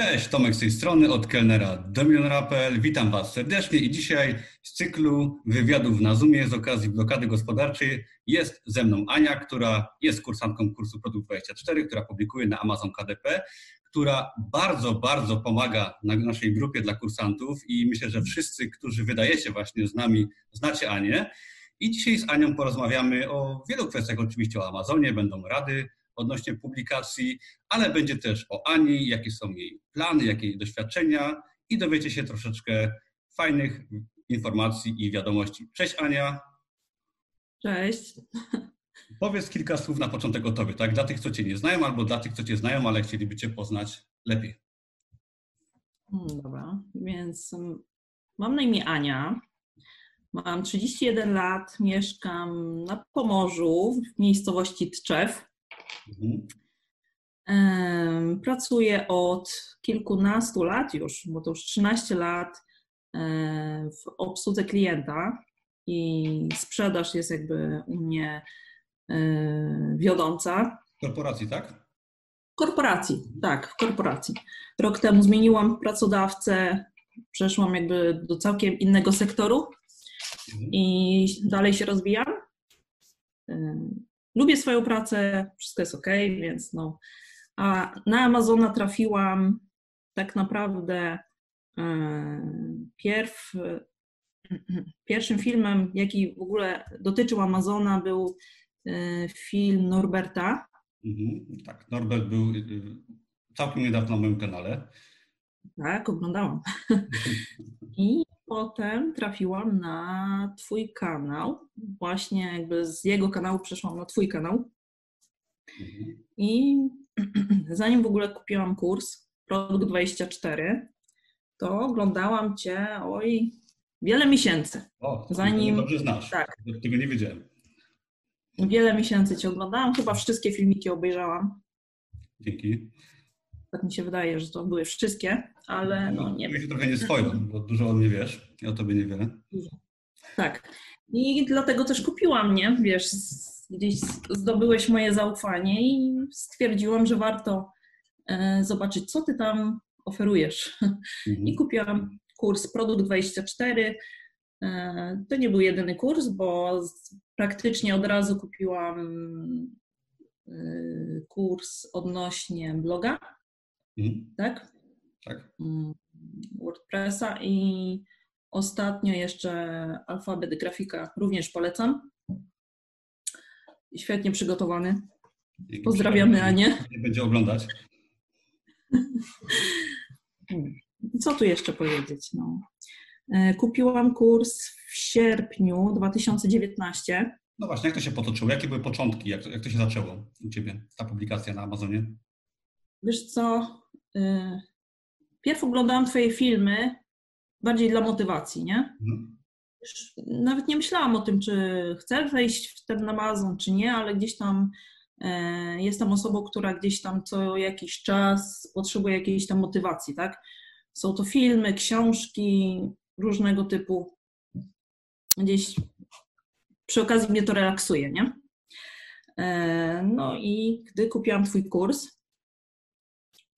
Cześć, Tomek z tej strony, od kelnera do milionera.pl. Witam Was serdecznie i dzisiaj z cyklu wywiadów na Zoomie z okazji blokady gospodarczej jest ze mną Ania, która jest kursantką kursu Produkt 24, która publikuje na Amazon KDP, która bardzo, bardzo pomaga na naszej grupie dla kursantów i myślę, że wszyscy, którzy wydajecie właśnie z nami, znacie Anię. I dzisiaj z Anią porozmawiamy o wielu kwestiach, oczywiście o Amazonie, będą rady, odnośnie publikacji, ale będzie też o Ani, jakie są jej plany, jakie jej doświadczenia i dowiecie się troszeczkę fajnych informacji i wiadomości. Cześć Ania. Cześć. Powiedz kilka słów na początek o Tobie, tak? Dla tych, co Cię nie znają, albo dla tych, co Cię znają, ale chcieliby Cię poznać lepiej. Hmm, dobra, więc mm, mam na imię Ania. Mam 31 lat, mieszkam na Pomorzu, w miejscowości Tczew. Mhm. Pracuję od kilkunastu lat już, bo to już 13 lat w obsłudze klienta i sprzedaż jest jakby u mnie wiodąca. W korporacji, tak? W korporacji, tak, w korporacji. Rok temu zmieniłam pracodawcę, przeszłam jakby do całkiem innego sektoru mhm. i dalej się rozwijam. Lubię swoją pracę, wszystko jest ok, więc no. A na Amazona trafiłam tak naprawdę e, pierw, pierwszym filmem, jaki w ogóle dotyczył Amazona, był e, film Norberta. Mhm, tak, Norbert był e, całkiem niedawno na moim kanale. Tak, oglądałam. I potem trafiłam na Twój kanał. Właśnie jakby z jego kanału przeszłam na Twój kanał. I zanim w ogóle kupiłam kurs Produkt 24, to oglądałam Cię, oj, wiele miesięcy. O, zanim dobrze znasz. Tak. Tego nie wiedziałem. Wiele miesięcy Cię oglądałam, chyba wszystkie filmiki obejrzałam. Dzięki. Tak mi się wydaje, że to były wszystkie, ale no nie wiem. trochę nie swoją, bo dużo o mnie wiesz, ja o tobie niewiele. Tak. I dlatego też kupiłam, nie? Wiesz, gdzieś zdobyłeś moje zaufanie i stwierdziłam, że warto e, zobaczyć, co ty tam oferujesz. Mhm. I kupiłam kurs Produkt 24. E, to nie był jedyny kurs, bo praktycznie od razu kupiłam e, kurs odnośnie bloga Mhm. Tak? Tak. Mm, WordPressa i ostatnio jeszcze alfabet grafika również polecam. Świetnie przygotowany. Pozdrawiamy Anię. Nie będzie oglądać. Co tu jeszcze powiedzieć? No. E, kupiłam kurs w sierpniu 2019. No właśnie, jak to się potoczyło? Jakie były początki? Jak, jak to się zaczęło u Ciebie, ta publikacja na Amazonie? Wiesz co, pierw oglądałam Twoje filmy bardziej dla motywacji, nie? Mhm. Nawet nie myślałam o tym, czy chcę wejść w ten Amazon, czy nie, ale gdzieś tam e, jestem osobą, która gdzieś tam co jakiś czas potrzebuje jakiejś tam motywacji, tak? Są to filmy, książki różnego typu. Gdzieś przy okazji mnie to relaksuje, nie? E, no i gdy kupiłam Twój kurs,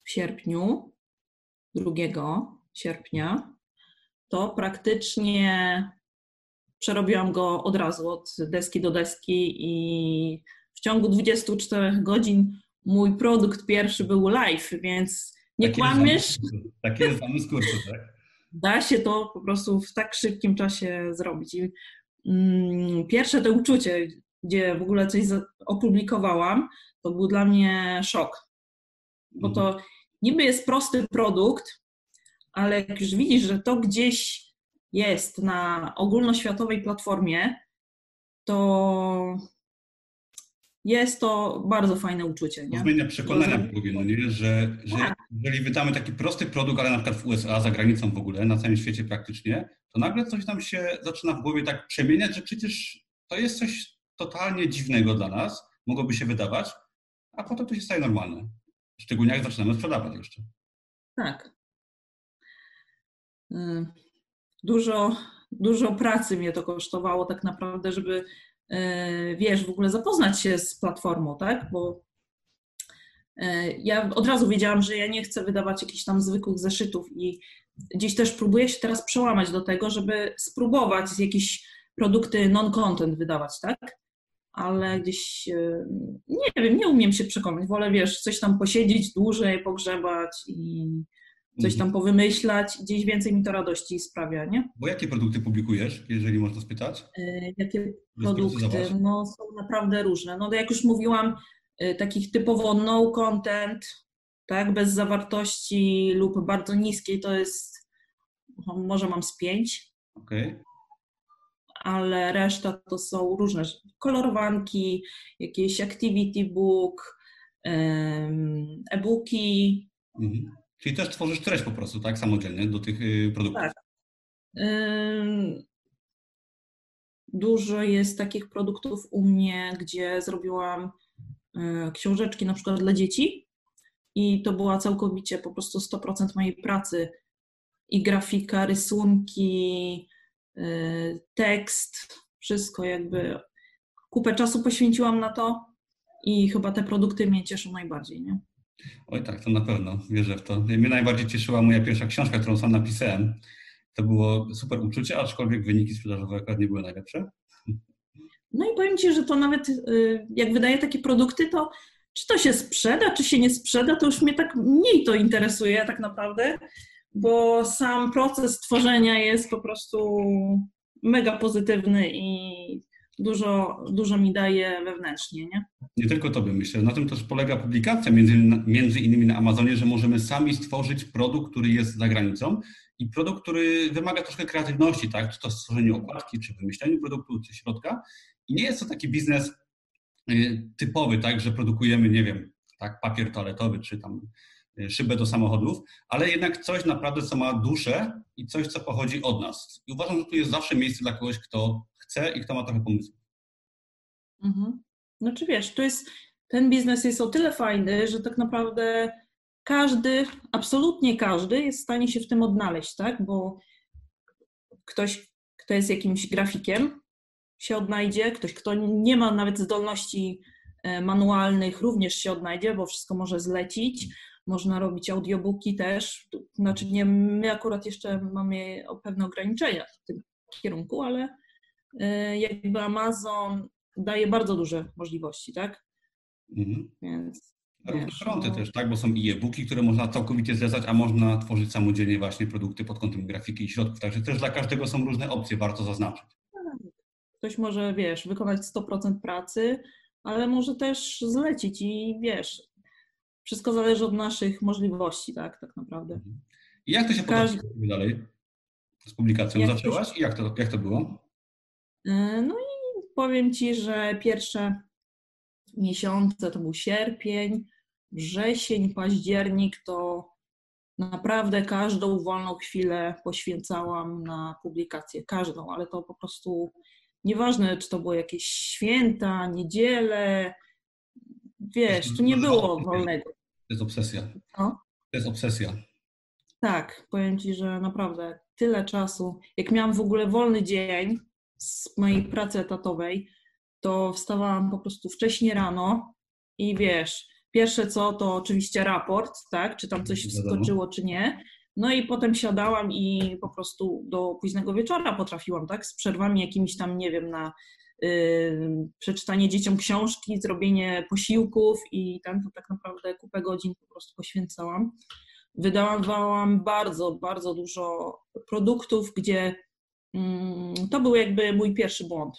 w sierpniu, 2 sierpnia, to praktycznie przerobiłam go od razu, od deski do deski i w ciągu 24 godzin mój produkt pierwszy był live, więc nie kłamiesz. Taki jest zamysł kursu, tak? Da się to po prostu w tak szybkim czasie zrobić. I, mm, pierwsze to uczucie, gdzie w ogóle coś opublikowałam, to był dla mnie szok. Bo to mhm niby jest prosty produkt, ale jak już widzisz, że to gdzieś jest na ogólnoświatowej platformie, to jest to bardzo fajne uczucie. Nie? Zmienia przekonania w głowie, no nie? Że, że tak. jeżeli wydamy taki prosty produkt, ale na przykład w USA, za granicą w ogóle, na całym świecie praktycznie, to nagle coś tam się zaczyna w głowie tak przemieniać, że przecież to jest coś totalnie dziwnego dla nas, mogłoby się wydawać, a potem to się staje normalne. Szczególnie jak zaczynamy sprzedawać jeszcze. Tak. Y, dużo, dużo pracy mnie to kosztowało tak naprawdę, żeby y, wiesz, w ogóle zapoznać się z platformą, tak? Bo e, ja od razu wiedziałam, że ja nie chcę wydawać jakichś tam zwykłych zeszytów i gdzieś też próbuję się teraz przełamać do tego, żeby spróbować jakieś produkty non-content wydawać, tak? Ale gdzieś, e, nie wiem, nie umiem się przekonać. Wolę, wiesz, coś tam posiedzieć dłużej, pogrzebać i coś tam mhm. powymyślać. Gdzieś więcej mi to radości sprawia, nie? Bo jakie produkty publikujesz, jeżeli można spytać? E, jakie produkty? No są naprawdę różne. No jak już mówiłam, e, takich typowo no content, tak, bez zawartości lub bardzo niskiej to jest, może mam z pięć. Okej. Okay ale reszta to są różne kolorowanki, jakieś activity book, e-booki. Mhm. Czyli też tworzysz treść po prostu, tak, samodzielnie do tych y, produktów? Tak. Dużo jest takich produktów u mnie, gdzie zrobiłam e, książeczki na przykład dla dzieci i to była całkowicie po prostu 100% mojej pracy i grafika, rysunki, tekst, wszystko jakby kupę czasu poświęciłam na to i chyba te produkty mnie cieszą najbardziej, nie? Oj tak, to na pewno, wierzę w to. Mnie najbardziej cieszyła moja pierwsza książka, którą sam napisałem. To było super uczucie, aczkolwiek wyniki sprzedażowe akurat nie były najlepsze. No i powiem Ci, że to nawet y, jak wydaję takie produkty, to czy to się sprzeda, czy się nie sprzeda, to już mnie tak mniej to interesuje tak naprawdę, bo sam proces tworzenia jest po prostu mega pozytywny i dużo, dużo mi daje wewnętrznie, nie? Nie tylko bym myślę. Na tym też polega publikacja, między, między innymi na Amazonie, że możemy sami stworzyć produkt, który jest za granicą i produkt, który wymaga troszkę kreatywności, tak? Czy to stworzenie okładki, czy wymyśleniu produktu, czy środka. I nie jest to taki biznes y, typowy, tak, że produkujemy, nie wiem, tak, papier toaletowy, czy tam szybę do samochodów, ale jednak coś naprawdę, co ma duszę i coś, co pochodzi od nas. I uważam, że tu jest zawsze miejsce dla kogoś, kto chce i kto ma trochę pomysłów. Mhm. No czy wiesz, jest, ten biznes jest o tyle fajny, że tak naprawdę każdy, absolutnie każdy jest w stanie się w tym odnaleźć, tak? Bo ktoś, kto jest jakimś grafikiem, się odnajdzie, ktoś, kto nie ma nawet zdolności e, manualnych, również się odnajdzie, bo wszystko może zlecić. Można robić audiobooki też. Znaczy, nie, my akurat jeszcze mamy pewne ograniczenia w tym kierunku, ale E, jakby Amazon daje bardzo duże możliwości, tak? Mhm. Więc. Różne fronty no... też, tak? Bo są i e-booki, które można całkowicie zlecać, a można tworzyć samodzielnie właśnie produkty pod kątem grafiki i środków. Także też dla każdego są różne opcje, warto zaznaczyć. Tak. Ktoś może, wiesz, wykonać 100% pracy, ale może też zlecić i wiesz, wszystko zależy od naszych możliwości, tak, tak naprawdę. Mhm. I jak to się Każdy... dalej z publikacją? Jak Zaczęłaś się... i jak to, jak to było? E, no i powiem Ci, że pierwsze miesiące to był sierpień, wrzesień, październik to naprawdę każdą wolną chwilę poświęcałam na publikację, każdą, ale to po prostu nieważne, czy to były jakieś święta, niedziele, wiesz, tu nie było wolnego. To jest obsesja. To jest obsesja. Tak, powiem Ci, że naprawdę tyle czasu. Jak miałam w ogóle wolny dzień, z mojej pracy etatowej, to wstawałam po prostu wcześnie rano i wiesz, pierwsze co to oczywiście raport, tak, czy tam coś wskoczyło, czy nie. No i potem siadałam i po prostu do późnego wieczora potrafiłam, tak, z przerwami jakimiś tam, nie wiem, na przeczytanie dzieciom książki, zrobienie posiłków i tam to tak naprawdę kupę godzin po prostu poświęcałam. Wydawałam bardzo, bardzo dużo produktów, gdzie Mm, to był jakby mój pierwszy błąd.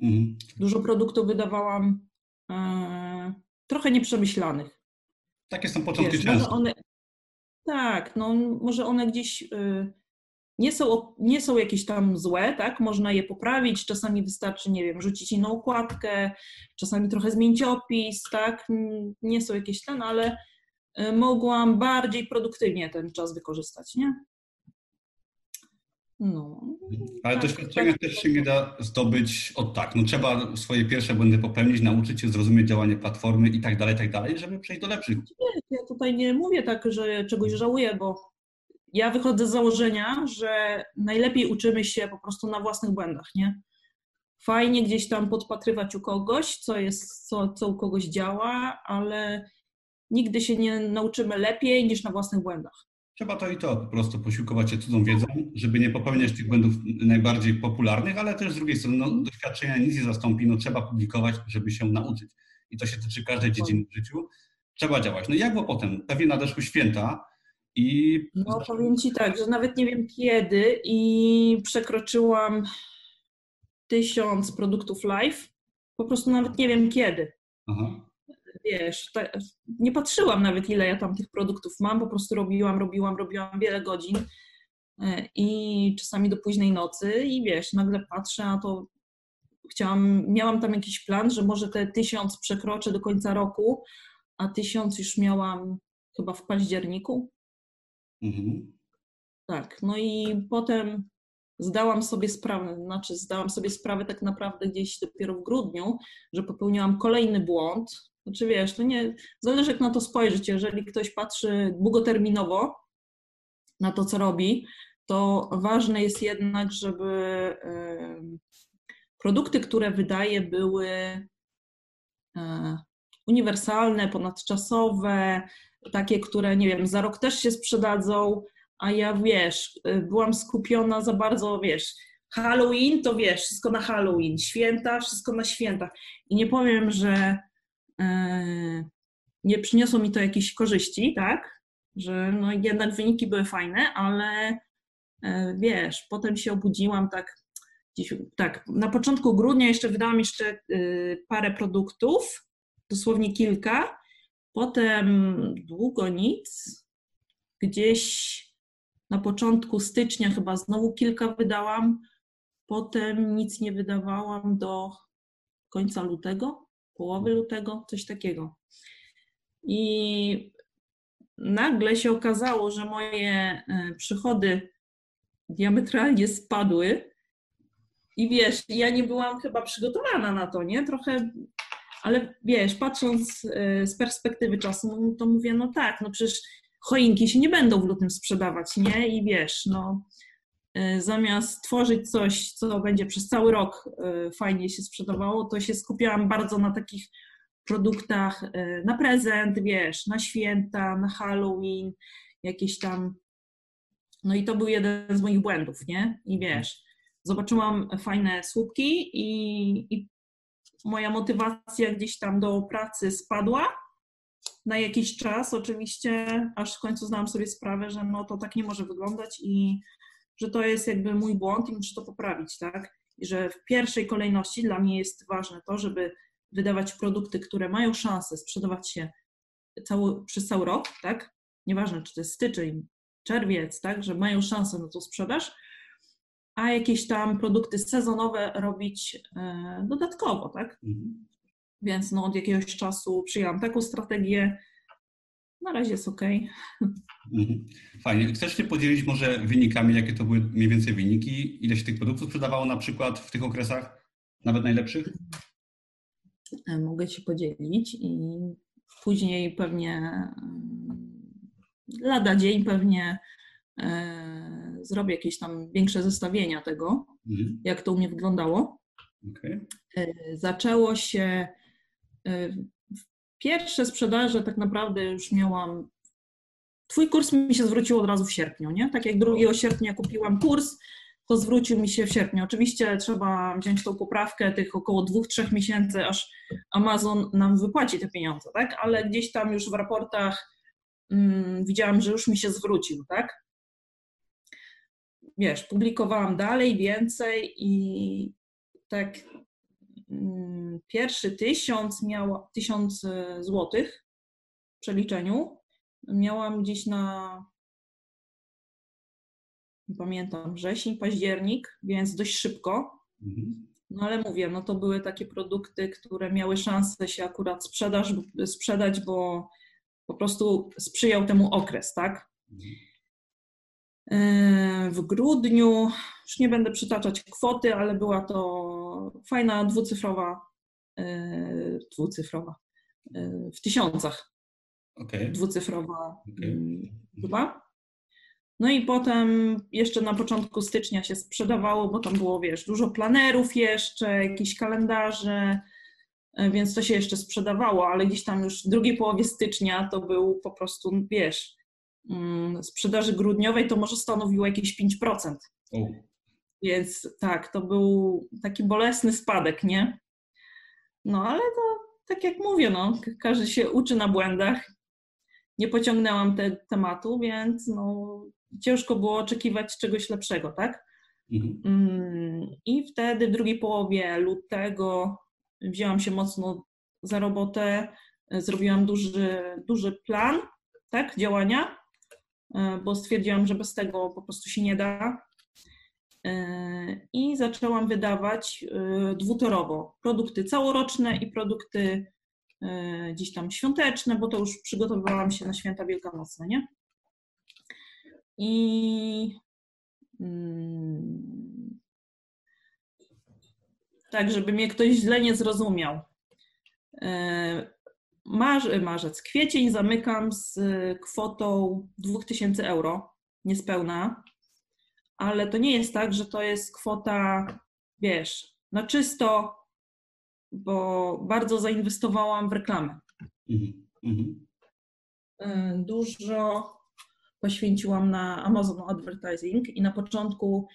Mhm. Dużo produktów wydawałam e, trochę nieprzemyślanych. Takie są początki Wiesz, często. One, tak, no może one gdzieś y, nie, są, nie są jakieś tam złe, tak? Można je poprawić, czasami wystarczy, nie wiem, rzucić inną okładkę, czasami trochę zmienić opis, tak? Nie są jakieś ten, ale y, mogłam bardziej produktywnie ten czas wykorzystać, nie? No. Ale tak, doświadczenia tak, też się nie da zdobyć od tak. No trzeba swoje pierwsze błędy popełnić, nauczyć się zrozumieć działanie platformy i tak dalej, tak dalej, żeby przejść do lepszych. Nie, ja tutaj nie mówię tak, że czegoś żałuję, bo ja wychodzę z założenia, że najlepiej uczymy się po prostu na własnych błędach, nie? Fajnie gdzieś tam podpatrywać u kogoś, co jest, co, co u kogoś działa, ale nigdy się nie nauczymy lepiej niż na własnych błędach. Trzeba to i to, po prostu posiłkować się cudzą wiedzą, żeby nie popełniać tych błędów najbardziej popularnych, ale też z drugiej strony no, doświadczenia nic nie zastąpi, no, trzeba publikować, żeby się nauczyć. I to się tyczy każdej dziedziny w życiu. Trzeba działać. No i jak było potem? Pewnie nadeszły święta i... No powiem Ci tak, że nawet nie wiem kiedy i przekroczyłam tysiąc produktów live. Po prostu nawet nie wiem kiedy. Aha wiesz, nie patrzyłam nawet ile ja tam tych produktów mam, po prostu robiłam, robiłam, robiłam wiele godzin e, i czasami do późnej nocy i wiesz, nagle patrzę, a to chciałam, miałam tam jakiś plan, że może te tysiąc przekroczę do końca roku, a tysiąc już miałam chyba w październiku. Mhm. Tak, no i potem zdałam sobie sprawę, znaczy zdałam sobie sprawę tak naprawdę gdzieś dopiero w grudniu, że popełniłam kolejny błąd, znaczy wiesz, to nie, zależy jak na to spojrzeć. Jeżeli ktoś patrzy długoterminowo na to, co robi, to ważne jest jednak, żeby produkty, które wydaje, były e, uniwersalne, ponadczasowe, takie, które, nie wiem, za rok też się sprzedadzą, a ja, wiesz, byłam skupiona za bardzo, wiesz, Halloween to wiesz, wszystko na Halloween, święta, wszystko na świętach. I nie powiem, że E, nie przyniosło mi to jakichś korzyści, tak? Że no jednak wyniki były fajne, ale e, wiesz, potem się obudziłam tak, tak, na początku grudnia jeszcze wydałam jeszcze e, parę produktów, dosłownie kilka, potem długo nic, gdzieś na początku stycznia chyba znowu kilka wydałam, potem nic nie wydawałam do końca lutego, połowy lutego, coś takiego. I nagle się okazało, że moje e, przychody diametralnie spadły. I wiesz, ja nie byłam chyba przygotowana na to, nie? Trochę, ale wiesz, patrząc e, z perspektywy czasu, no, to mówię, no tak, no przecież choinki się nie będą w lutym sprzedawać, nie? I wiesz, no E, zamiast tworzyć coś, co będzie przez cały rok e, fajnie się sprzedawało, to się skupiałam bardzo na takich produktach na prezent, wiesz, na święta, na Halloween, jakieś tam. No i to był jeden z moich błędów, nie? I wiesz, zobaczyłam fajne słupki i, i moja motywacja gdzieś tam do pracy spadła na jakiś czas, oczywiście, aż w końcu zdałam sobie sprawę, że no to tak nie może wyglądać i że to jest jakby mój błąd i muszę to poprawić, tak? I że w pierwszej kolejności dla mnie jest ważne to, żeby wydawać produkty, które mają szansę sprzedawać się cały, przez cały rok, tak? Nieważne, czy to jest styczeń, czerwiec, tak? Że mają szansę na tą sprzedaż, a jakieś tam produkty sezonowe robić e, dodatkowo, tak? Mhm. Więc no, od jakiegoś czasu przyjęłam taką strategię, na razie jest ok. Mhm. Fajnie. Chcesz się podzielić może wynikami, jakie to były mniej więcej wyniki? Ile się tych produktów sprzedawało na przykład w tych okresach, nawet najlepszych? E, mogę się podzielić i później pewnie mm, lada dzień pewnie e, zrobię jakieś tam większe zestawienia tego, mhm. jak to u mnie wyglądało. Okay. E, zaczęło się pierwsze sprzedaże tak naprawdę już miałam. Twój kurs mi się zwrócił od razu w sierpniu, nie? Tak jak 2 sierpnia kupiłam kurs, to zwrócił mi się w sierpniu. Oczywiście trzeba wziąć tą poprawkę tych około 2-3 miesięcy, aż Amazon nam wypłaci te pieniądze, tak? Ale gdzieś tam już w raportach mm, widziałam, że już mi się zwrócił, tak? Wiesz, publikowałam dalej, więcej i tak Mm, pierwszy tysiąc miał tysiąc e, złotych w przeliczeniu. Miałam gdzieś na nie pamiętam, wrzesień, październik, więc dość szybko. Mhm. No ale mówię, no to były takie produkty, które miały szansę się akurat sprzedaż, sprzedać, bo po prostu sprzyjał temu okres, tak? E, w grudniu, już nie będę przytaczać kwoty, ale była to fajna dwucyfrowa, e, dwucyfrowa, e, w tysiącach. Okay. Dwucyfrowa okay. Mm, chyba. No i potem jeszcze na początku stycznia się sprzedawało, bo tam było, wiesz, dużo planerów jeszcze, jakieś kalendarze. więc to się jeszcze sprzedawało, ale gdzieś tam już w drugiej połowie stycznia to był po prostu, wiesz, sprzedaży grudniowej to może stanowiło jakieś 5%. Oh. Więc tak, to był taki bolesny spadek, nie? No ale to tak jak mówię, no, każdy się uczy na błędach. Nie pociągnęłam te, tematu, więc no, ciężko było oczekiwać czegoś lepszego, tak? Mhm. Mm, I wtedy w drugiej połowie lutego wzięłam się mocno za robotę, zrobiłam duży, duży plan tak, działania, bo stwierdziłam, że bez tego po prostu się nie da. E, I zaczęłam wydawać e, dwutorowo produkty całoroczne i produkty gdzieś tam świąteczne, bo to już przygotowywałam się na święta wielkanocne, nie? I mm, tak, żeby mnie ktoś źle nie zrozumiał. E, marzec, kwiecień zamykam z kwotą 2000 euro, niespełna, ale to nie jest tak, że to jest kwota, wiesz, na czysto, bo bardzo zainwestowałam w reklamę. Mhm, mhm. E, dużo poświęciłam na Amazon Advertising i na początku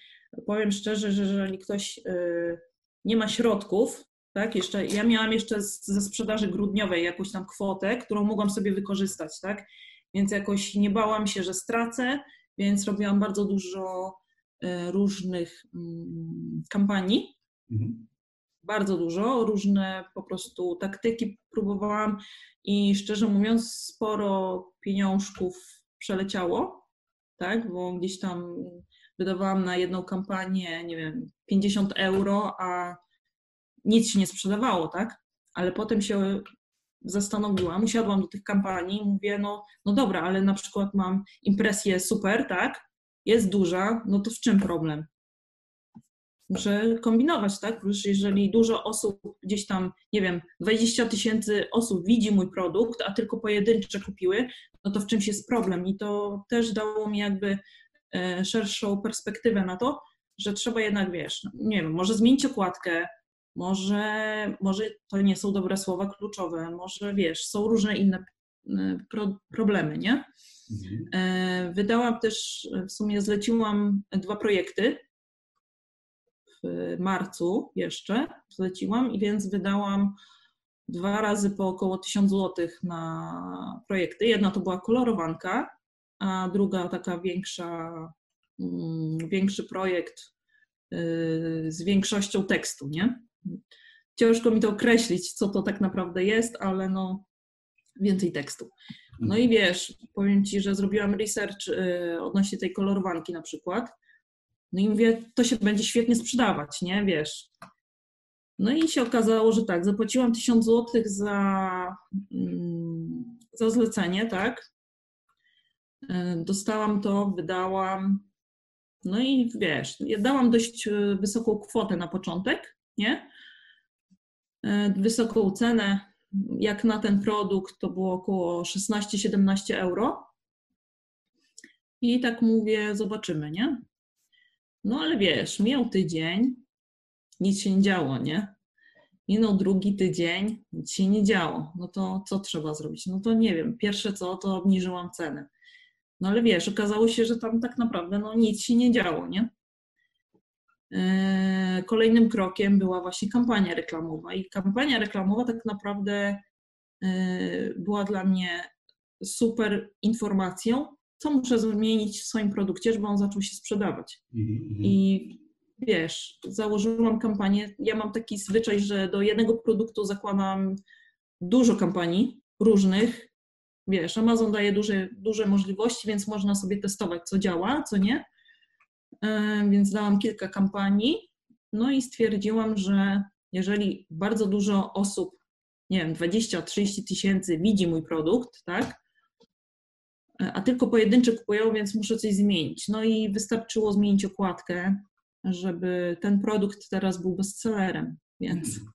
powiem szczerze, że jeżeli ktoś y, nie ma środków, tak, jeszcze, ja miałam jeszcze ze sprzedaży grudniowej jakąś tam kwotę, którą mogłam sobie wykorzystać, tak, więc jakoś nie bałam się, że stracę, więc robiłam bardzo dużo y, różnych mm, kampanii, mhm. bardzo dużo, różne po prostu taktyki próbowałam i szczerze mówiąc sporo pieniążków przeleciało, tak, bo gdzieś tam wydawałam na jedną kampanię, nie wiem, 50 euro, a nic się nie sprzedawało, tak, ale potem się zastanowiłam, usiadłam do tych kampanii i mówię, no, no dobra, ale na przykład mam impresję super, tak, jest duża, no to w czym problem? muszę kombinować, tak? Przecież jeżeli dużo osób gdzieś tam, nie wiem, 20 tysięcy osób widzi mój produkt, a tylko pojedyncze kupiły, no to w czymś jest problem. I to też dało mi jakby e, szerszą perspektywę na to, że trzeba jednak, wiesz, no, nie wiem, może zmienić okładkę, może, może to nie są dobre słowa kluczowe, może wiesz, są różne inne e, pro, problemy, nie? Mhm. E, wydałam też, w sumie zleciłam dwa projekty w marcu jeszcze zleciłam i więc wydałam dwa razy po około 1000 zł na projekty. Jedna to była kolorowanka, a druga taka większa, mm, większy projekt y, z większością tekstu, nie? Ciężko mi to określić, co to tak naprawdę jest, ale no więcej tekstu. No i wiesz, powiem Ci, że zrobiłam research y, odnośnie tej kolorowanki na przykład no i mówię, to się będzie świetnie sprzedawać, nie, wiesz. No i się okazało, że tak, zapłaciłam 1000 zł za, mm, za zlecenie, tak. E, dostałam to, wydałam. No i wiesz, ja dałam dość e, wysoką kwotę na początek, nie? E, wysoką cenę, jak na ten produkt, to było około 16-17 euro. I tak mówię, zobaczymy, nie? No ale wiesz, mijał tydzień, nic się nie działo, nie? Minął drugi tydzień, nic się nie działo. No to co trzeba zrobić? No to nie wiem. Pierwsze co, to obniżyłam cenę. No ale wiesz, okazało się, że tam tak naprawdę no, nic się nie działo, nie? E, kolejnym krokiem była właśnie kampania reklamowa. I kampania reklamowa tak naprawdę e, była dla mnie super informacją, co muszę zmienić w swoim produkcie, żeby on zaczął się sprzedawać. Mm-hmm. I wiesz, założyłam kampanię. Ja mam taki zwyczaj, że do jednego produktu zakładam dużo kampanii różnych. Wiesz, Amazon daje duże, duże możliwości, więc można sobie testować, co działa, co nie. E, więc dałam kilka kampanii. No i stwierdziłam, że jeżeli bardzo dużo osób, nie wiem, 20-30 tysięcy widzi mój produkt, tak, a tylko pojedyncze kupują, więc muszę coś zmienić. No i wystarczyło zmienić okładkę, żeby ten produkt teraz był bestsellerem, więc... Mhm.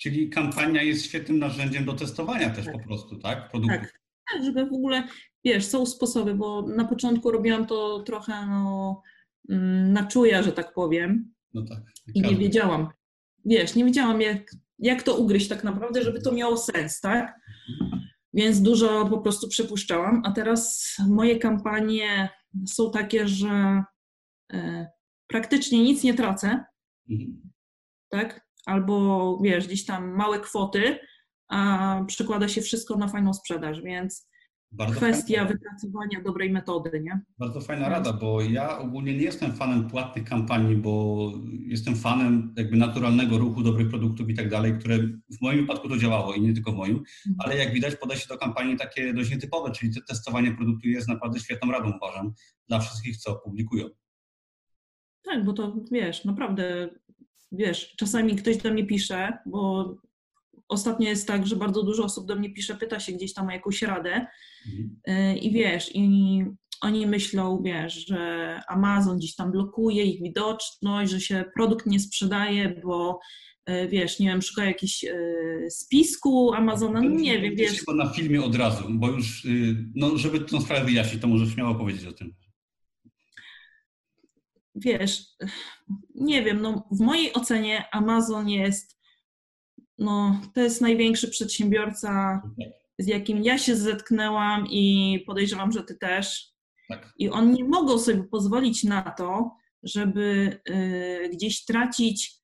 Czyli kampania jest świetnym narzędziem do testowania też tak. po prostu, tak? Produktów. Tak. tak, żeby w ogóle, wiesz, są sposoby, bo na początku robiłam to trochę no, na czuja, że tak powiem. No tak. I nie wiedziałam, wiesz, nie wiedziałam jak jak to ugryźć tak naprawdę, żeby to miało sens, tak? Więc dużo po prostu przypuszczałam, a teraz moje kampanie są takie, że e, praktycznie nic nie tracę, mhm. tak? Albo wiesz, gdzieś tam małe kwoty, a przekłada się wszystko na fajną sprzedaż, więc bardzo kwestia fajna. wypracowania dobrej metody, nie? Bardzo fajna rada, bo ja ogólnie nie jestem fanem płatnych kampanii, bo jestem fanem jakby naturalnego ruchu, dobrych produktów i tak dalej, które w moim wypadku to działało i nie tylko w moim, mhm. ale jak widać podejście do kampanii takie dość nietypowe, czyli testowanie produktu jest naprawdę świetną radą, uważam, dla wszystkich, co publikują. Tak, bo to wiesz, naprawdę, wiesz, czasami ktoś do mnie pisze, bo ostatnio jest tak, że bardzo dużo osób do mnie pisze, pyta się gdzieś tam o jakąś radę mhm. Y, i wiesz, i oni myślą, wiesz, że Amazon gdzieś tam blokuje ich widoczność, że się produkt nie sprzedaje, bo y, wiesz, nie wiem, szukają jakiś y, spisku Amazona, no nie wiem, wiesz. Chyba na filmie od razu, bo już, no żeby tę sprawę wyjaśnić, to może śmiało powiedzieć o tym. Wiesz, nie wiem, no w mojej ocenie Amazon jest no, to jest największy przedsiębiorca, z jakim ja się zetknęłam i podejrzewam, że ty też. Tak. I oni nie mogą sobie pozwolić na to, żeby y, gdzieś tracić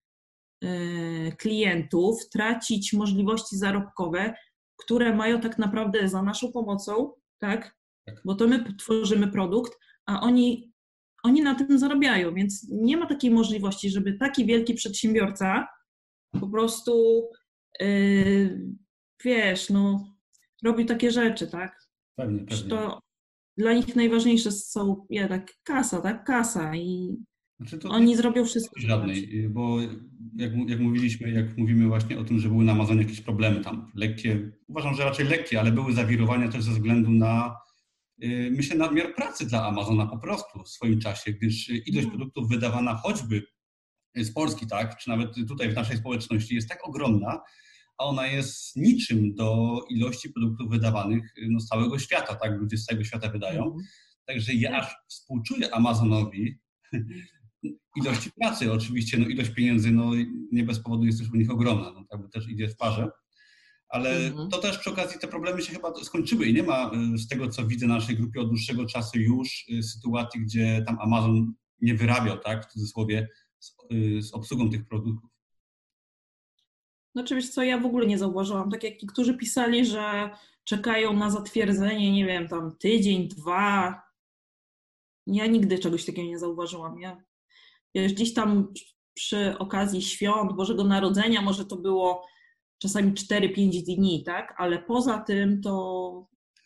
y, klientów, tracić możliwości zarobkowe, które mają tak naprawdę za naszą pomocą, tak? tak? Bo to my tworzymy produkt, a oni, oni na tym zarabiają, więc nie ma takiej możliwości, żeby taki wielki przedsiębiorca po prostu wiesz, no, robi takie rzeczy, tak? Pewnie, pewnie. To dla nich najważniejsze są jednak kasa, tak? Kasa i znaczy oni zrobią wszystko. Żadnej, bo jak, jak mówiliśmy, jak mówimy właśnie o tym, że były na Amazonie jakieś problemy tam, lekkie, uważam, że raczej lekkie, ale były zawirowania też ze względu na yy, myślę, nadmiar pracy dla Amazona po prostu w swoim czasie, gdyż ilość mhm. produktów wydawana choćby z Polski, tak, czy nawet tutaj w naszej społeczności jest tak ogromna, a ona jest niczym do ilości produktów wydawanych no, z całego świata, tak, ludzie z całego świata wydają. Mhm. Także ja aż współczuję Amazonowi ilości pracy, oczywiście, no ilość pieniędzy, no nie bez powodu jest też u nich ogromna, no tak, też idzie w parze. Ale mhm. to też przy okazji te problemy się chyba skończyły i nie ma y, z tego, co widzę na naszej grupie od dłuższego czasu już y, sytuacji, gdzie tam Amazon nie wyrabiał, tak, w cudzysłowie, z, y, z obsługą tych produktów. No oczywiście, co, ja w ogóle nie zauważyłam. Tak jak niektórzy pisali, że czekają na zatwierdzenie, nie wiem, tam tydzień, dwa. Ja nigdy czegoś takiego nie zauważyłam. Ja, wiesz, gdzieś tam przy okazji świąt Bożego Narodzenia może to było czasami 4-5 dni, tak? Ale poza tym to,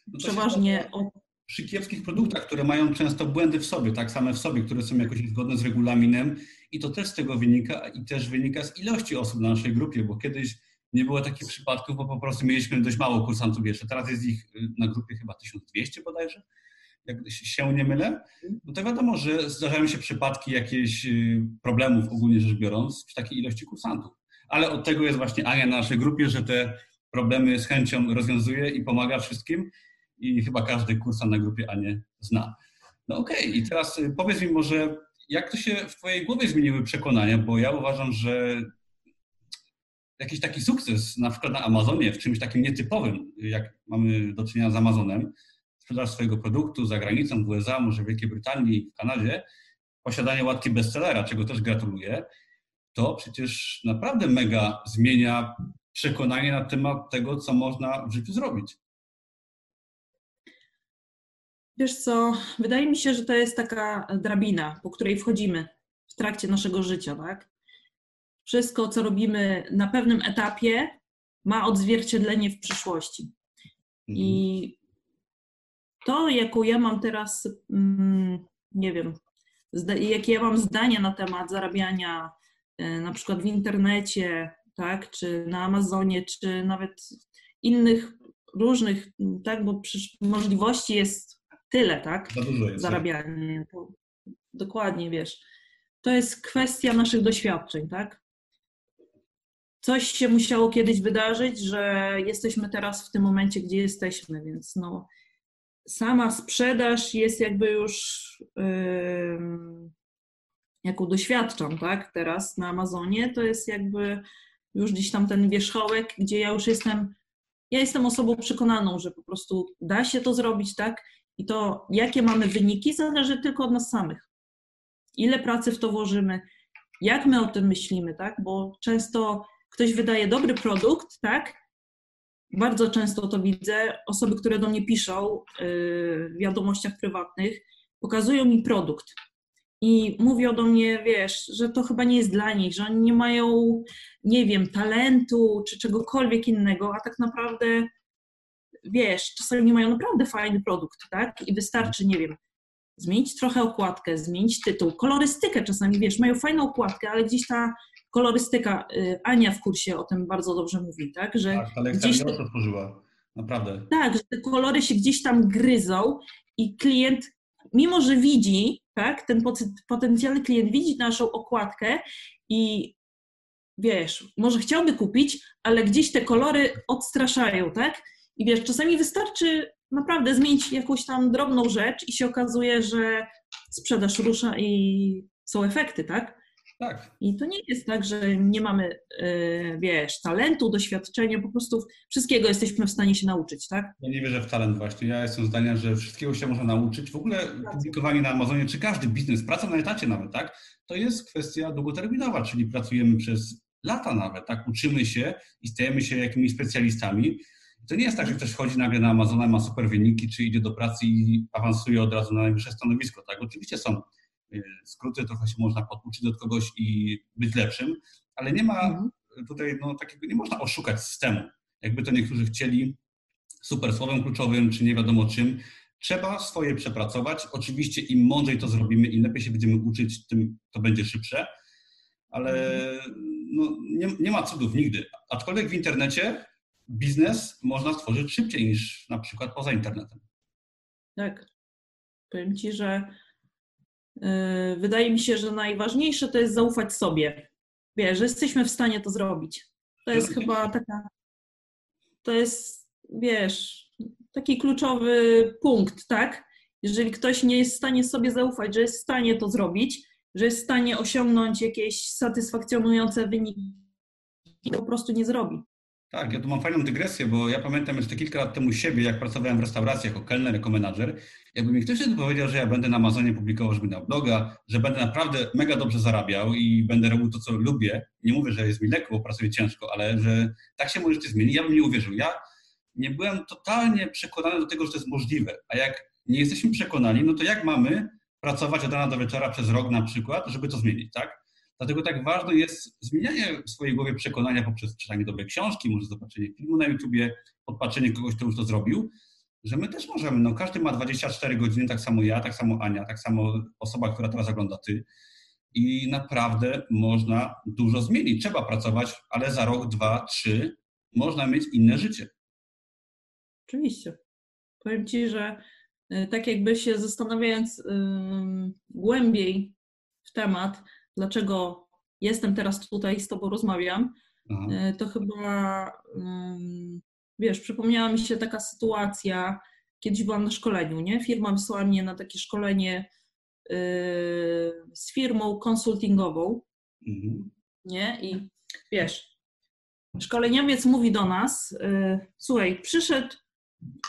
no to przeważnie przy kiepskich produktach, które mają często błędy w sobie, tak same w sobie, które są jakoś niezgodne z regulaminem i to też z tego wynika i też wynika z ilości osób na naszej grupie, bo kiedyś nie było takich przypadków, bo po prostu mieliśmy dość mało kursantów jeszcze. Teraz jest ich y, na grupie chyba 1200 bodajże, jak się nie mylę. No to wiadomo, że zdarzają się przypadki jakichś y, problemów ogólnie rzecz biorąc przy takiej ilości kursantów. Ale od tego jest właśnie Ania na naszej grupie, że te problemy z chęcią rozwiązuje i pomaga wszystkim i chyba każdy kursant na grupie Anię zna. No okej, okay. i teraz y, powiedz mi może, jak to się w Twojej głowie zmieniły przekonania, bo ja uważam, że jakiś taki sukces, na przykład na Amazonie, w czymś takim nietypowym, jak mamy do czynienia z Amazonem, sprzedaż swojego produktu za granicą, w USA, może w Wielkiej Brytanii, w Kanadzie, posiadanie łatki bestsellera, czego też gratuluję, to przecież naprawdę mega zmienia przekonanie na temat tego, co można w życiu zrobić. Wiesz co, wydaje mi się, że to jest taka drabina, po której wchodzimy w trakcie naszego życia, tak? Wszystko, co robimy na pewnym etapie, ma odzwierciedlenie w przyszłości. I mhm. to, jaką ja mam teraz, mm, nie wiem, jakie ja mam zdania na temat zarabiania e, na przykład w internecie, tak, czy na Amazonie, czy nawet innych różnych, tak, bo możliwości jest tyle, tak? Za dużo jest. Zarabianie. Dokładnie, wiesz. To jest kwestia naszych doświadczeń, tak? Coś się musiało kiedyś wydarzyć, że jesteśmy teraz w tym momencie, gdzie jesteśmy, więc no, sama sprzedaż jest jakby już, yy, jaką doświadczam, tak? Teraz na Amazonie, to jest jakby już gdzieś tam ten wierzchołek, gdzie ja już jestem, ja jestem osobą przekonaną, że po prostu da się to zrobić, tak? I to, jakie mamy wyniki, zależy tylko od nas samych. Ile pracy w to włożymy, jak my o tym myślimy, tak? Bo często ktoś wydaje dobry produkt, tak? Bardzo często to widzę. Osoby, które do mnie piszą yy, w wiadomościach prywatnych, pokazują mi produkt i mówią do mnie, wiesz, że to chyba nie jest dla nich, że oni nie mają, nie wiem, talentu czy czegokolwiek innego, a tak naprawdę, wiesz, czasami mają naprawdę fajny produkt, tak? I wystarczy, nie wiem, zmienić trochę okładkę, zmienić tytuł, kolorystykę czasami, wiesz, mają fajną okładkę, ale gdzieś ta kolorystyka, y, Ania w kursie o tym bardzo dobrze mówi, tak, że tak, ale gdzieś te, otworzyła, naprawdę. Tak, że te kolory się gdzieś tam gryzą i klient, mimo że widzi, tak, ten potencjalny klient widzi naszą okładkę i wiesz, może chciałby kupić, ale gdzieś te kolory odstraszają, tak? I wiesz, czasami wystarczy naprawdę zmienić jakąś tam drobną rzecz i się okazuje, że sprzedaż rusza i są efekty, tak? Tak. I to nie jest tak, że nie mamy, yy, wiesz, talentu, doświadczenia, po prostu wszystkiego jesteśmy w stanie się nauczyć, tak? Ja nie wierzę w talent właśnie. Ja jestem zdania, że wszystkiego się można nauczyć. W ogóle publikowanie na Amazonie, czy każdy biznes, praca na etacie nawet, tak? To jest kwestia długoterminowa, czyli pracujemy przez lata nawet, tak? Uczymy się i stajemy się jakimiś specjalistami. To nie jest tak, że ktoś wchodzi nagle na Amazona, ma super wyniki, czy idzie do pracy i awansuje od razu na najwyższe stanowisko. Tak, oczywiście są y, skróty, trochę się można podpuścić do kogoś i być lepszym, ale nie ma mhm. tutaj no, takiego, nie można oszukać systemu. Jakby to niektórzy chcieli super słowem kluczowym, czy nie wiadomo czym. Trzeba swoje przepracować. Oczywiście im mądrzej to zrobimy, im lepiej się będziemy uczyć, tym to będzie szybsze, ale mhm. no, nie, nie ma cudów nigdy. Aczkolwiek w internecie biznes można stworzyć szybciej niż na przykład poza internetem. Tak. Powiem Ci, że yy, wydaje mi się, że najważniejsze to jest zaufać sobie. Wiesz, że jesteśmy w stanie to zrobić. To jest no, chyba taka. To jest, wiesz, taki kluczowy punkt, tak? Jeżeli ktoś nie jest w stanie sobie zaufać, że jest w stanie to zrobić, że jest w stanie osiągnąć jakieś satysfakcjonujące wyniki, po prostu nie zrobi. Tak, ja tu mam fajną dygresję, bo ja pamiętam jeszcze kilka lat temu siebie, jak pracowałem w restauracji jako kelner, jako menadżer. Jakby mi ktoś wtedy powiedział, że ja będę na Amazonie publikował, że będę miał bloga, że będę naprawdę mega dobrze zarabiał i będę robił to, co lubię. Nie mówię, że jest mi lekko, bo pracuję ciężko, ale że tak się może zmieni. Ja bym nie uwierzył. Ja nie byłem totalnie przekonany do tego, że to jest możliwe. A jak nie jesteśmy przekonani, no to jak mamy pracować od rana do wieczora przez rok na przykład, żeby to zmienić, tak? Dlatego tak ważne jest zmienianie w swojej głowie przekonania poprzez czytanie dobrej książki, może zobaczenie filmu na YouTubie, podpatrzenie kogoś, kto już to zrobił, że my też możemy. No, każdy ma 24 godziny, tak samo ja, tak samo Ania, tak samo osoba, która teraz ogląda ty. I naprawdę można dużo zmienić. Trzeba pracować, ale za rok, dwa, trzy można mieć inne życie. Oczywiście. Powiem Ci, że y, tak jakby się zastanawiając yy, głębiej w temat, dlaczego jestem teraz tutaj z Tobą rozmawiam, mhm. to chyba, wiesz, przypomniała mi się taka sytuacja, kiedyś byłam na szkoleniu, nie? Firma wysłała mnie na takie szkolenie y, z firmą konsultingową, mhm. nie? I wiesz, szkoleniowiec mówi do nas, y, słuchaj, przyszedł,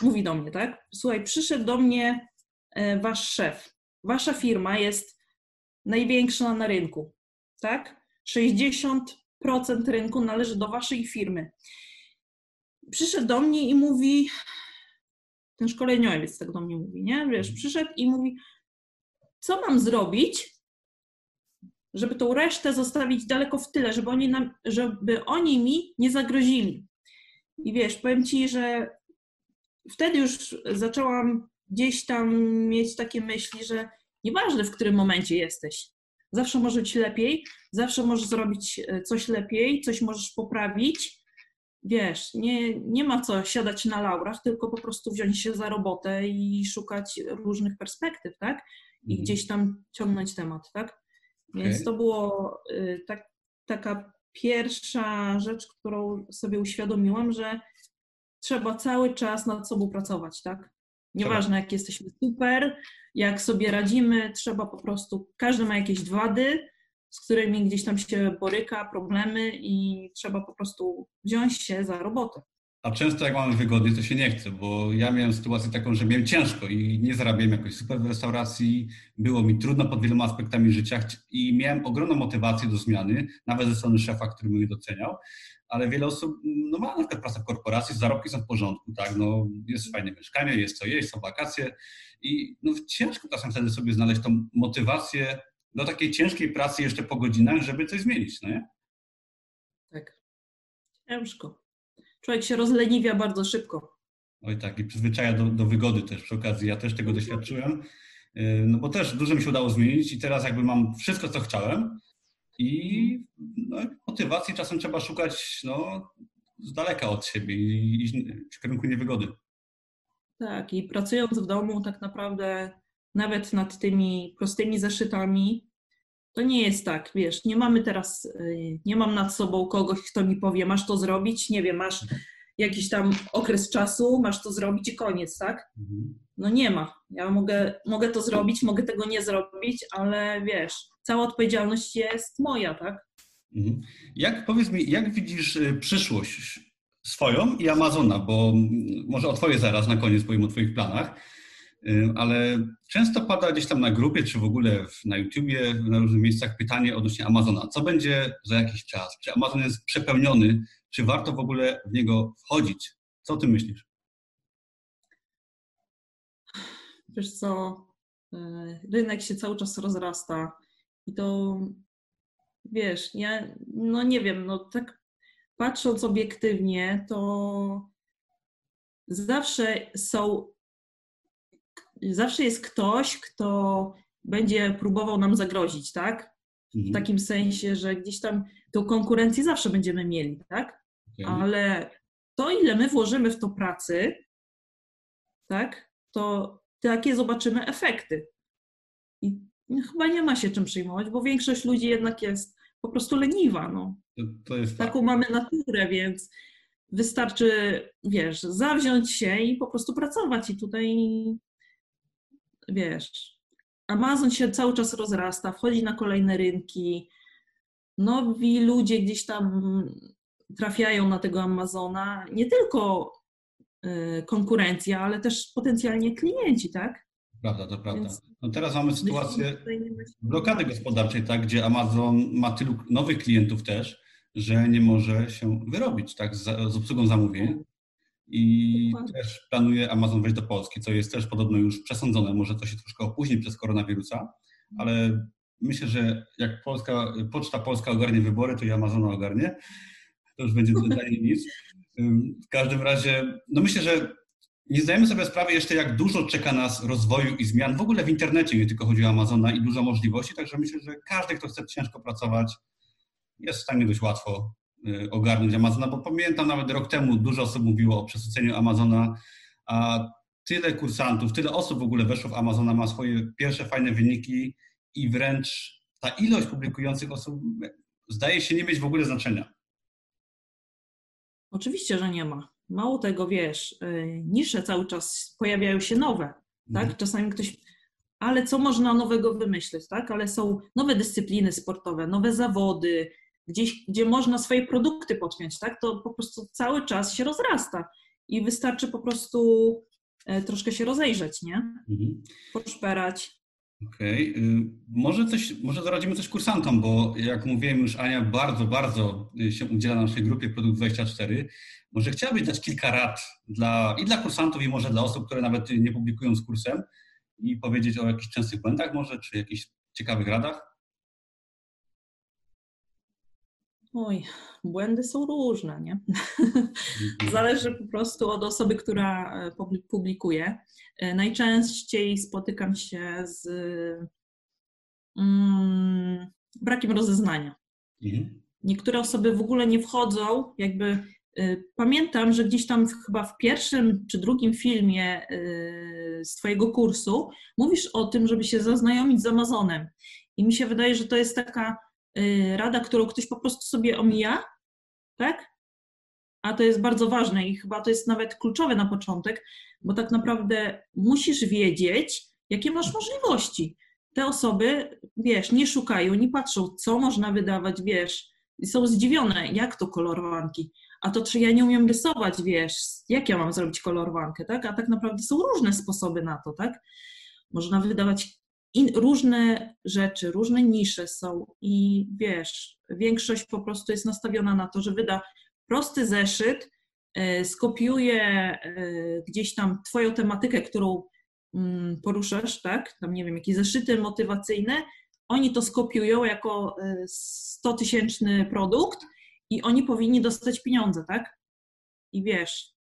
mówi do mnie, tak? Słuchaj, przyszedł do mnie wasz szef. Wasza firma jest największa na rynku, tak? 60% rynku należy do waszej firmy. Przyszedł do mnie i mówi, ten szkoleniowiec tak do mnie mówi, nie? Wiesz, mhm. przyszedł i mówi, co mam zrobić, żeby tą resztę zostawić daleko w tyle, żeby oni, nam, żeby oni mi nie zagrozili. I wiesz, powiem ci, że wtedy już zaczęłam gdzieś tam mieć takie myśli, że Nieważne, w którym momencie jesteś. Zawsze może być lepiej, zawsze możesz zrobić e, coś lepiej, coś możesz poprawić. Wiesz, nie, nie ma co siadać na laurach, tylko po prostu wziąć się za robotę i szukać różnych perspektyw, tak? I mhm. gdzieś tam ciągnąć temat, tak? Więc okay. to było y, tak, taka pierwsza rzecz, którą sobie uświadomiłam, że trzeba cały czas nad sobą pracować, tak? Nieważne, jak jesteśmy super, jak sobie radzimy, trzeba po prostu, każdy ma jakieś wady, z którymi gdzieś tam się boryka, problemy i trzeba po prostu wziąć się za robotę. A często jak mamy wygody, to się nie chce, bo ja miałem sytuację taką, że miałem ciężko i nie zarabiałem jakoś super w restauracji, było mi trudno pod wieloma aspektami życia i miałem ogromną motywację do zmiany, nawet ze strony szefa, który mnie doceniał, ale wiele osób no, ma na przykład pracę w korporacji, zarobki są w porządku, tak, no, jest fajne mieszkanie, jest co jeść, są wakacje i no, ciężko czasem wtedy sobie znaleźć tą motywację do takiej ciężkiej pracy jeszcze po godzinach, żeby coś zmienić, no nie? Tak, ciężko człowiek się rozleniwia bardzo szybko. Oj tak, i przyzwyczaja do, do wygody też przy okazji. Ja też tego doświadczyłem, y, no bo też dużo mi się udało zmienić i teraz jakby mam wszystko, co chciałem i no, motywacji czasem trzeba szukać no, z daleka od siebie i iść w kierunku niewygody. Tak, i pracując w domu tak naprawdę nawet nad tymi prostymi zeszytami, to nie jest tak, wiesz, nie mamy teraz, y, nie mam nad sobą kogoś, kto mi powie, masz to zrobić, nie wiem, masz jakiś tam okres czasu, masz to zrobić i koniec, tak? Mhm. No nie ma. Ja mogę, mogę to zrobić, mogę tego nie zrobić, ale wiesz, cała odpowiedzialność jest moja, tak? Mhm. Jak, powiedz mi, jak widzisz y, przyszłość swoją i Amazona, bo może o Twoje zaraz na koniec powiem o Twoich planach, ale często pada gdzieś tam na grupie, czy w ogóle na YouTubie, na różnych miejscach pytanie odnośnie Amazona. Co będzie za jakiś czas? Czy Amazon jest przepełniony? Czy warto w ogóle w niego wchodzić? Co ty myślisz? Wiesz co, e, rynek się cały czas rozrasta i to, wiesz, ja, no nie wiem, no tak patrząc obiektywnie, to zawsze są zawsze jest ktoś, kto będzie próbował nam zagrozić, tak? W mhm. takim sensie, że gdzieś tam tą konkurencję zawsze będziemy mieli, tak? Okay. Ale to, ile my włożymy w to pracy, tak? To takie zobaczymy efekty. I chyba nie ma się czym przejmować, bo większość ludzi jednak jest po prostu leniwa. No. Jest Taką mamy naturę, więc wystarczy, wiesz, zawziąć się i po prostu pracować. I tutaj wiesz, Amazon się cały czas rozrasta, wchodzi na kolejne rynki, nowi ludzie gdzieś tam trafiają na tego Amazona, nie tylko y, konkurencja, ale też potencjalnie klienci, tak? Prawda, to prawda. No teraz mamy sytuację blokady gospodarczej, tak, gdzie Amazon ma tylu nowych klientów też, że nie może się wyrobić tak, z, z obsługą zamówień i Dokładnie. też planuje Amazon wejść do Polski, co jest też podobno już przesądzone. Może to się troszkę opóźni przez koronawirusa, ale myślę, że jak Polska, Poczta Polska ogarnie wybory, to i Amazon ogarnie. To już będzie dla niej nic. W każdym razie, no myślę, że nie zdajemy sobie sprawy jeszcze, jak dużo czeka nas rozwoju i zmian w ogóle w internecie, nie tylko chodzi o Amazona i dużo możliwości, także myślę, że każdy, kto chce ciężko pracować, jest w stanie dość łatwo ogarnąć Amazona, bo pamiętam nawet rok temu dużo osób mówiło o przesyceniu Amazona, a tyle kursantów, tyle osób w ogóle weszło w Amazona, ma swoje pierwsze fajne wyniki i wręcz ta ilość publikujących osób zdaje się nie mieć w ogóle znaczenia. Oczywiście, że nie ma. Mało tego, wiesz, y, nisze cały czas pojawiają się nowe, tak? Mhm. Czasami ktoś, ale co można nowego wymyślić, tak? Ale są nowe dyscypliny sportowe, nowe zawody, gdzieś, gdzie można swoje produkty podpiąć, tak, to po prostu cały czas się rozrasta i wystarczy po prostu e, troszkę się rozejrzeć, nie? Mhm. Poszperać. Okej. Okay. Może coś, może zaradzimy coś kursantom, bo jak mówiłem już, Ania bardzo, bardzo y, się udziela na naszej grupie Produkt 24. Może chciałabyś dać kilka rad dla, i dla kursantów, i może dla osób, które nawet nie publikują z kursem i powiedzieć o jakichś częstych błędach może, czy jakichś ciekawych radach? Oj, błędy są różne, nie? Mhm. Zależy po prostu od osoby, która e, publikuje. E, najczęściej spotykam się z mm, brakiem rozeznania. Mhm. Niektóre osoby w ogóle nie wchodzą, jakby y, pamiętam, że gdzieś tam chyba w pierwszym czy drugim filmie y, z Twojego kursu mówisz o tym, żeby się zaznajomić z Amazonem. I mi się wydaje, że to jest taka rada, którą ktoś po prostu sobie omija, tak? A to jest bardzo ważne i chyba to jest nawet kluczowe na początek, bo tak naprawdę musisz wiedzieć, jakie masz możliwości. te osoby, wiesz, nie szukają, nie patrzą, co można wydawać, wiesz, i są zdziwione, jak to kolorowanki. A to czy ja nie umiem rysować, wiesz, jak ja mam zrobić kolorowankę, tak? A tak naprawdę są różne sposoby na to, tak? Można wydawać in, różne rzeczy, różne nisze są i wiesz, większość po prostu jest nastawiona na to, że wyda prosty zeszyt, e, skopiuje e, gdzieś tam twoją tematykę, którą mm, poruszasz, tak? Tam nie wiem, jakieś zeszyty motywacyjne, oni to skopiują jako 100-tysięczny e, produkt i oni powinni dostać pieniądze, tak? I wiesz,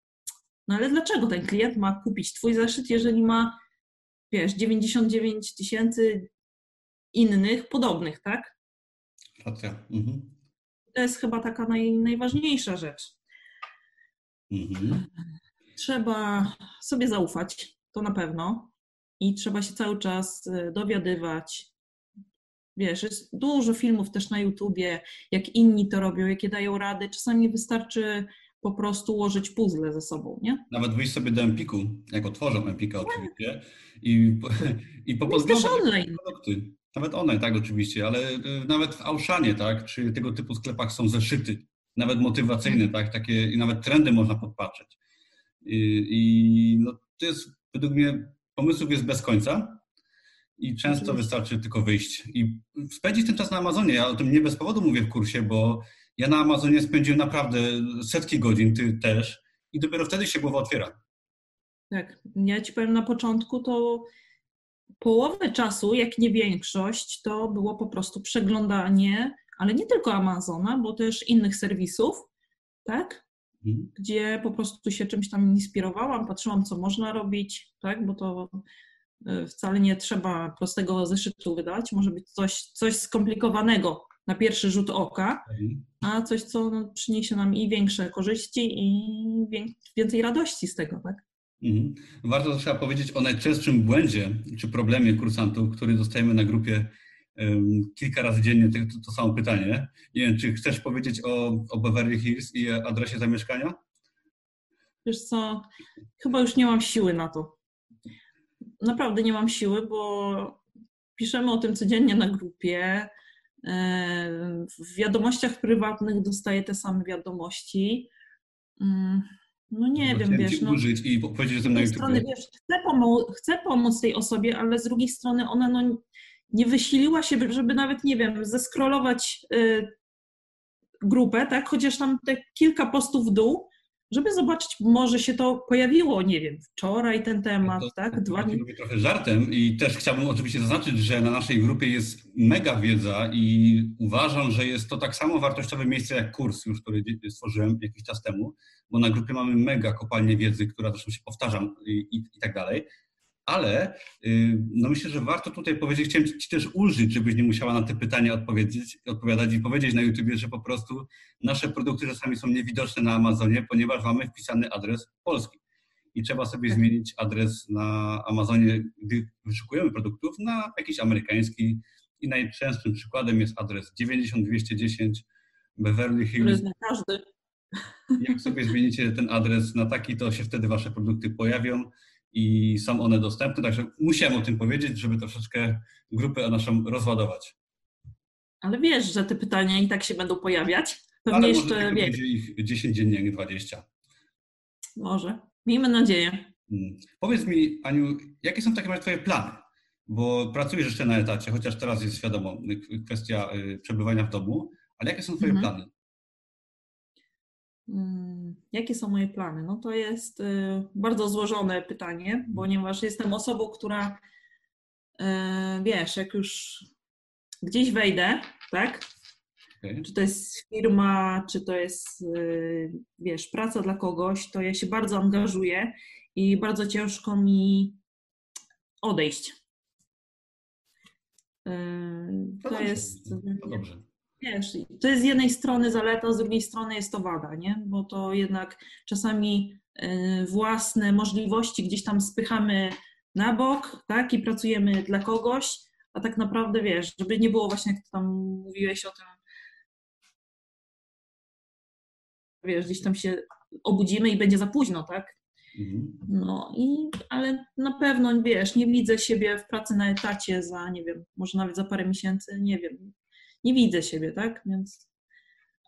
no ale dlaczego ten klient ma kupić twój zeszyt, jeżeli ma, wiesz, 99 tysięcy innych podobnych, tak? Racja. Mhm. To jest chyba taka naj, najważniejsza rzecz. Mhm. Trzeba sobie zaufać, to na pewno. I trzeba się cały czas e, dowiadywać, Wiesz, jest dużo filmów też na YouTubie, jak inni to robią, jakie dają rady. Czasami wystarczy po prostu ułożyć puzzle ze sobą, nie? Nawet wyjść sobie do Empiku, jak otworzą Empika oczywiście, i, i online. produkty. Nawet online, tak, oczywiście, ale y, nawet w Auszanie, tak, czy tego typu sklepach są zeszyty, nawet motywacyjne, tak, takie, i nawet trendy można podpatrzeć. I, i no, to jest, według mnie, pomysłów jest bez końca, i często wystarczy tylko wyjść i spędzić ten czas na Amazonie. Ja o tym nie bez powodu mówię w kursie, bo ja na Amazonie spędziłem naprawdę setki godzin, ty też, i dopiero wtedy się głowa otwiera. Tak, ja ci powiem na początku, to połowę czasu, jak nie większość, to było po prostu przeglądanie, ale nie tylko Amazona, bo też innych serwisów, tak? Mhm. Gdzie po prostu się czymś tam inspirowałam, patrzyłam, co można robić, tak? Bo to E, wcale nie trzeba prostego zeszytu wydać, może być coś, coś skomplikowanego na pierwszy rzut oka, mhm. a coś, co przyniesie nam i większe korzyści, i więcej radości z tego, tak? Mhm. Warto trzeba powiedzieć o najczęstszym błędzie czy problemie kursantów, który dostajemy na grupie um, kilka razy dziennie, to, to samo pytanie. Nie wiem, czy chcesz powiedzieć o, o Beverly Hills i adresie zamieszkania? Wiesz co, chyba już nie mam siły na to naprawdę nie mam siły, bo piszemy o tym codziennie na grupie. W wiadomościach prywatnych dostaję te same wiadomości. Mm, no nie wiem, wiesz. No, użyć i powiedzieć na YouTube. Strony, wiesz, chcę, pomo- chcę pomóc tej osobie, ale z drugiej strony ona no, nie wysiliła się, żeby nawet, nie wiem, zeskrolować y, grupę, tak? Chociaż tam te kilka postów w dół, żeby zobaczyć, może się to pojawiło, nie wiem, wczoraj ten temat, to, tak? Dwa dni. Mówię trochę żartem i też chciałbym oczywiście zaznaczyć, że na naszej grupie jest mega wiedza i uważam, że jest to tak samo wartościowe miejsce jak kurs już, który stworzyłem jakiś czas temu, bo na grupie mamy mega kopalnię wiedzy, która zresztą się powtarzam i, i, i tak dalej ale y, no myślę, że warto tutaj powiedzieć, chciałem Ci też ulżyć, żebyś nie musiała na te pytania odpowiedzieć, odpowiadać i powiedzieć na YouTubie, że po prostu nasze produkty czasami są niewidoczne na Amazonie, ponieważ mamy wpisany adres polski. I trzeba sobie tak. zmienić adres na Amazonie, gdy wyszukujemy produktów, na jakiś amerykański. I najczęstszym przykładem jest adres 90210 Beverly Hills. na każdy. Jak sobie zmienicie ten adres na taki, to się wtedy Wasze produkty pojawią i są one dostępne, także musiałem o tym powiedzieć, żeby troszeczkę grupę naszą rozładować. Ale wiesz, że te pytania i tak się będą pojawiać. Pewnie Ale jeszcze wiesz. ich 10 dziennie, nie 20. Może. Miejmy nadzieję. Hmm. Powiedz mi, Aniu, jakie są takie Twoje plany? Bo pracujesz jeszcze na etacie, chociaż teraz jest wiadomo kwestia y, przebywania w domu, ale jakie są Twoje mhm. plany? Mm, jakie są moje plany? No to jest y, bardzo złożone pytanie, ponieważ jestem osobą, która y, wiesz, jak już gdzieś wejdę, tak? Okay. Czy to jest firma, czy to jest, y, wiesz, praca dla kogoś, to ja się bardzo angażuję i bardzo ciężko mi odejść. To, to jest. To dobrze wiesz, to jest z jednej strony zaleta, z drugiej strony jest to wada, nie? Bo to jednak czasami y, własne możliwości gdzieś tam spychamy na bok, tak? I pracujemy dla kogoś, a tak naprawdę wiesz, żeby nie było właśnie, jak tam mówiłeś o tym, wiesz, gdzieś tam się obudzimy i będzie za późno, tak? Mhm. No i, ale na pewno, wiesz, nie widzę siebie w pracy na etacie za, nie wiem, może nawet za parę miesięcy, nie wiem. Nie widzę siebie, tak? Więc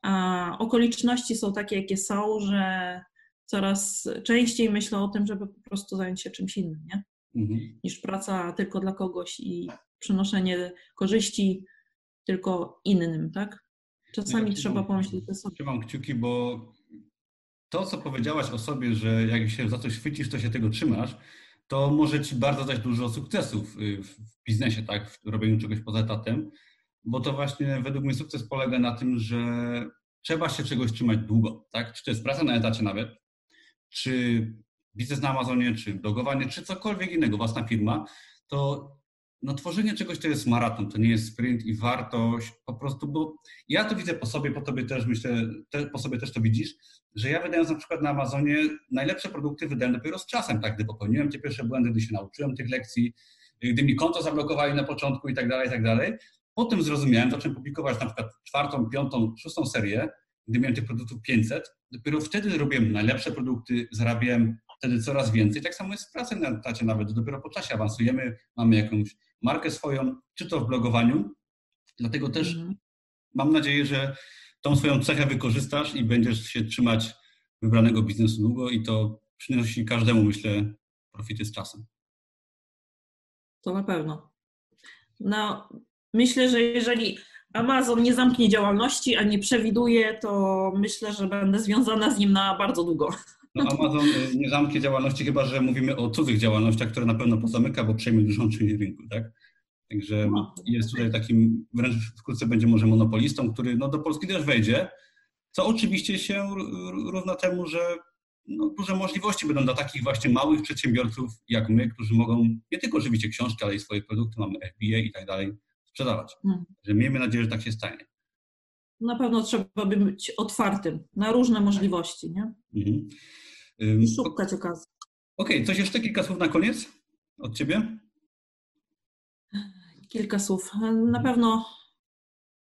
a okoliczności są takie, jakie są, że coraz częściej myślę o tym, żeby po prostu zająć się czymś innym, nie? Mhm. Niż praca tylko dla kogoś i przynoszenie korzyści tylko innym, tak? Czasami ja trzeba pomyśleć o sobie. Trzymam kciuki, bo to, co powiedziałaś o sobie, że jak się za coś chwycisz, to się tego trzymasz, to może ci bardzo dać dużo sukcesów y, w biznesie, tak, w robieniu czegoś poza etatem, bo to właśnie według mnie sukces polega na tym, że trzeba się czegoś trzymać długo, tak? Czy to jest praca na etacie nawet, czy biznes na Amazonie, czy blogowanie, czy cokolwiek innego, własna firma, to no, tworzenie czegoś to jest maraton, to nie jest sprint i wartość po prostu, bo ja to widzę po sobie, po tobie też myślę, te, po sobie też to widzisz, że ja wydając na przykład na Amazonie najlepsze produkty wydałem dopiero z czasem, tak, gdy popełniłem te pierwsze błędy, gdy się nauczyłem tych lekcji, gdy mi konto zablokowali na początku i tak dalej, i tak dalej. Potem zrozumiałem, zacząłem publikować na przykład czwartą, piątą, szóstą serię, gdy miałem tych produktów 500. Dopiero wtedy robiłem najlepsze produkty, zarabiałem wtedy coraz więcej. Tak samo jest w pracy na etacie nawet. Dopiero po czasie awansujemy, mamy jakąś markę swoją, czy to w blogowaniu. Dlatego też mhm. mam nadzieję, że tą swoją cechę wykorzystasz i będziesz się trzymać wybranego biznesu długo i to przynosi każdemu, myślę, profity z czasem. To na pewno. No, myślę, że jeżeli Amazon nie zamknie działalności, a nie przewiduje, to myślę, że będę związana z nim na bardzo długo. No Amazon y, nie zamknie działalności, chyba że mówimy o cudzych działalnościach, które na pewno pozamyka, bo przejmie dużą część rynku, tak? Także no. jest tutaj takim, wręcz wkrótce będzie może monopolistą, który no, do Polski też wejdzie, co oczywiście się równa temu, że no, duże możliwości będą dla takich właśnie małych przedsiębiorców jak my, którzy mogą nie tylko oczywiście książki, ale i swoje produkty, mamy FBA i tak dalej, sprzedawać. Że miejmy nadzieję, że tak się stanie. Na pewno trzeba być otwartym na różne możliwości, nie? Mhm. I szukać okazji. Okej, okay, coś jeszcze kilka słów na koniec od Ciebie? Kilka słów. Na pewno,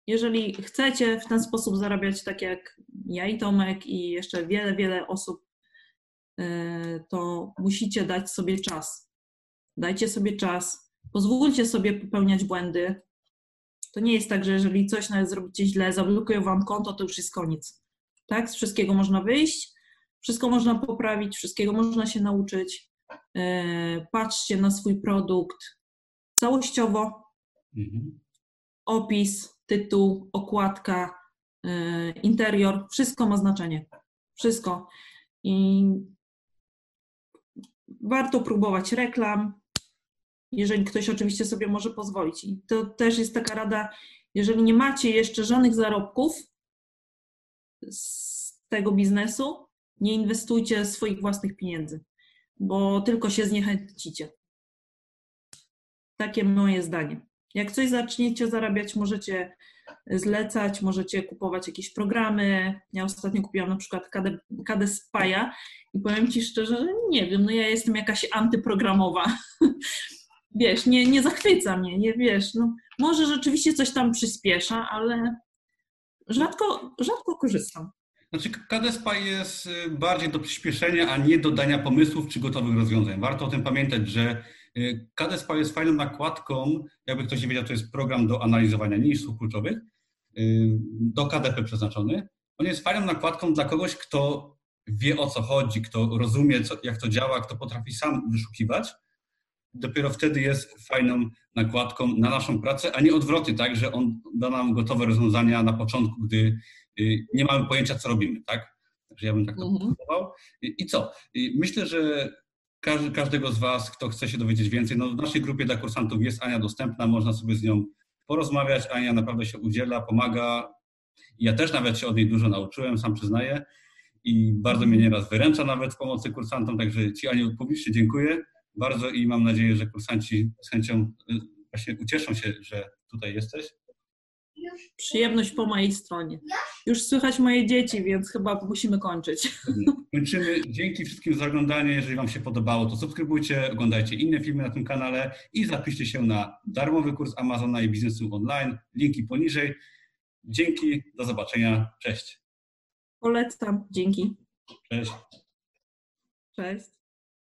jeżeli chcecie w ten sposób zarabiać, tak jak ja i Tomek i jeszcze wiele, wiele osób, y, to musicie dać sobie czas. Dajcie sobie czas, pozwólcie sobie popełniać błędy. To nie jest tak, że jeżeli coś nawet zrobicie źle, zablokują wam konto, to już jest koniec. Tak? Z wszystkiego można wyjść, wszystko można poprawić, wszystkiego można się nauczyć. Y, patrzcie na swój produkt całościowo, Mhm. Opis, tytuł, okładka, y, interior, wszystko ma znaczenie. Wszystko. I warto próbować reklam, jeżeli ktoś oczywiście sobie może pozwolić. I to też jest taka rada, jeżeli nie macie jeszcze żadnych zarobków z tego biznesu, nie inwestujcie swoich własnych pieniędzy, bo tylko się zniechęcicie. Takie moje zdanie. Jak coś zaczniecie zarabiać, możecie zlecać, możecie kupować jakieś programy. Ja ostatnio kupiłam na przykład KD, KD Spaja i powiem Ci szczerze, że nie wiem, no ja jestem jakaś antyprogramowa. wiesz, nie, nie zachwyca mnie, nie wiesz, no może rzeczywiście coś tam przyspiesza, ale rzadko, rzadko korzystam. Znaczy KDSPA jest y, bardziej do przyspieszenia, a nie do dania pomysłów czy gotowych rozwiązań. Warto o tym pamiętać, że Y, KDSP jest fajną nakładką, jakby ktoś nie wiedział, to jest program do analizowania niż kluczowych, y, do KDP przeznaczony. On jest fajną nakładką dla kogoś, kto wie o co chodzi, kto rozumie, co, jak to działa, kto potrafi sam wyszukiwać. Dopiero wtedy jest fajną nakładką na naszą pracę, a nie odwrotnie, tak, że on da nam gotowe rozwiązania na początku, gdy y, nie mamy pojęcia, co robimy, tak? Także ja bym tak to mhm. I co? Myślę, że każdy, każdego z Was, kto chce się dowiedzieć więcej, no w naszej grupie dla kursantów jest Ania dostępna, można sobie z nią porozmawiać. Ania naprawdę się udziela, pomaga. Ja też nawet się od niej dużo nauczyłem, sam przyznaję. I bardzo mnie nieraz wyręcza nawet w pomocy kursantom, także Ci Aniu publicznie dziękuję bardzo i mam nadzieję, że kursanci z chęcią y, właśnie ucieszą się, że tutaj jesteś. Przyjemność po mojej stronie. Już słychać moje dzieci, więc chyba musimy kończyć. Kończymy. Dzięki wszystkim za oglądanie. Jeżeli Wam się podobało, to subskrybujcie, oglądajcie inne filmy na tym kanale i zapiszcie się na darmowy kurs Amazona i biznesu online. Linki poniżej. Dzięki, do zobaczenia. Cześć. Polecam. Dzięki. Cześć. Cześć.